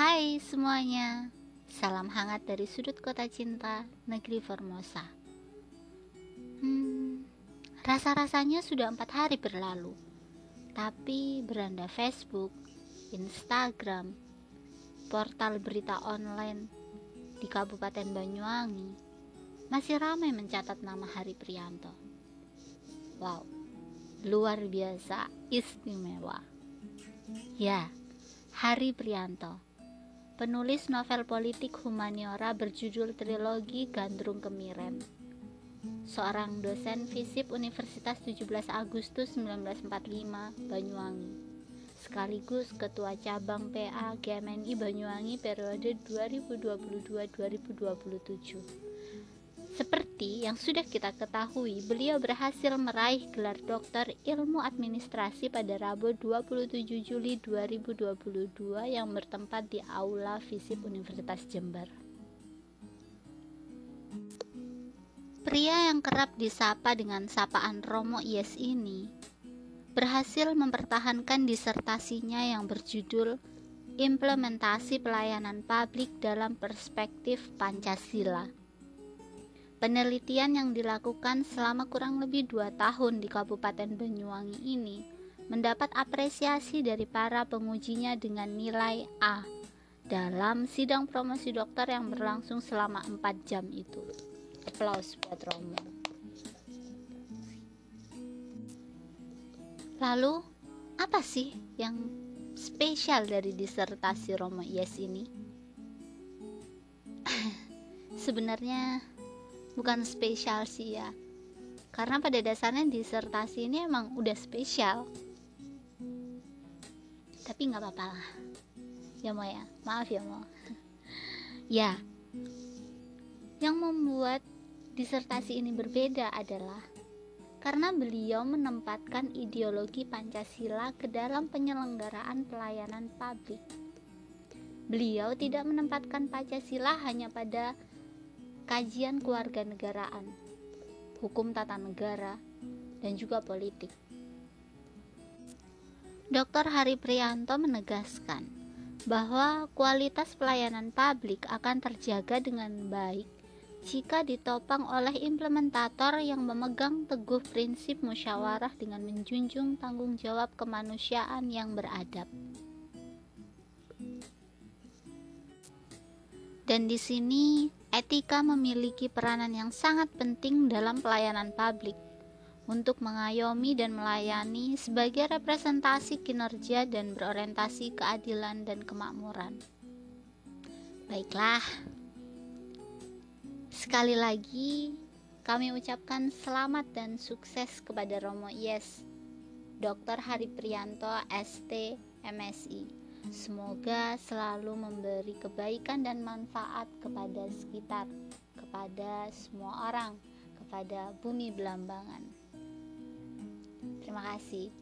Hai semuanya, salam hangat dari sudut kota cinta, negeri Formosa. Hmm, rasa-rasanya sudah empat hari berlalu, tapi beranda Facebook, Instagram, portal berita online di Kabupaten Banyuwangi masih ramai mencatat nama Hari Prianto. Wow, luar biasa, istimewa. Ya, Hari Prianto penulis novel politik humaniora berjudul Trilogi Gandrung Kemiren. Seorang dosen FISIP Universitas 17 Agustus 1945, Banyuwangi. Sekaligus Ketua Cabang PA GMNI Banyuwangi periode 2022-2027. Seperti yang sudah kita ketahui, beliau berhasil meraih gelar doktor ilmu administrasi pada Rabu 27 Juli 2022 yang bertempat di Aula Visip Universitas Jember. Pria yang kerap disapa dengan sapaan Romo Yes ini berhasil mempertahankan disertasinya yang berjudul Implementasi Pelayanan Publik dalam Perspektif Pancasila Penelitian yang dilakukan selama kurang lebih dua tahun di Kabupaten Banyuwangi ini mendapat apresiasi dari para pengujinya dengan nilai A dalam sidang promosi dokter yang berlangsung selama 4 jam itu. Aplaus buat Romo. Lalu, apa sih yang spesial dari disertasi Romo Yes ini? Sebenarnya bukan spesial sih ya. Karena pada dasarnya disertasi ini emang udah spesial. Tapi nggak apa-apa lah. Ya mau ya. Maaf ya mau ya. Yang membuat disertasi ini berbeda adalah karena beliau menempatkan ideologi Pancasila ke dalam penyelenggaraan pelayanan publik. Beliau tidak menempatkan Pancasila hanya pada kajian keluarga negaraan, hukum tata negara, dan juga politik. Dr. Hari Prianto menegaskan bahwa kualitas pelayanan publik akan terjaga dengan baik jika ditopang oleh implementator yang memegang teguh prinsip musyawarah dengan menjunjung tanggung jawab kemanusiaan yang beradab. Dan di sini etika memiliki peranan yang sangat penting dalam pelayanan publik untuk mengayomi dan melayani sebagai representasi kinerja dan berorientasi keadilan dan kemakmuran. Baiklah, sekali lagi kami ucapkan selamat dan sukses kepada Romo Yes, Dr. Hari Prianto, ST, MSI. Semoga selalu memberi kebaikan dan manfaat kepada sekitar, kepada semua orang, kepada bumi belambangan. Terima kasih.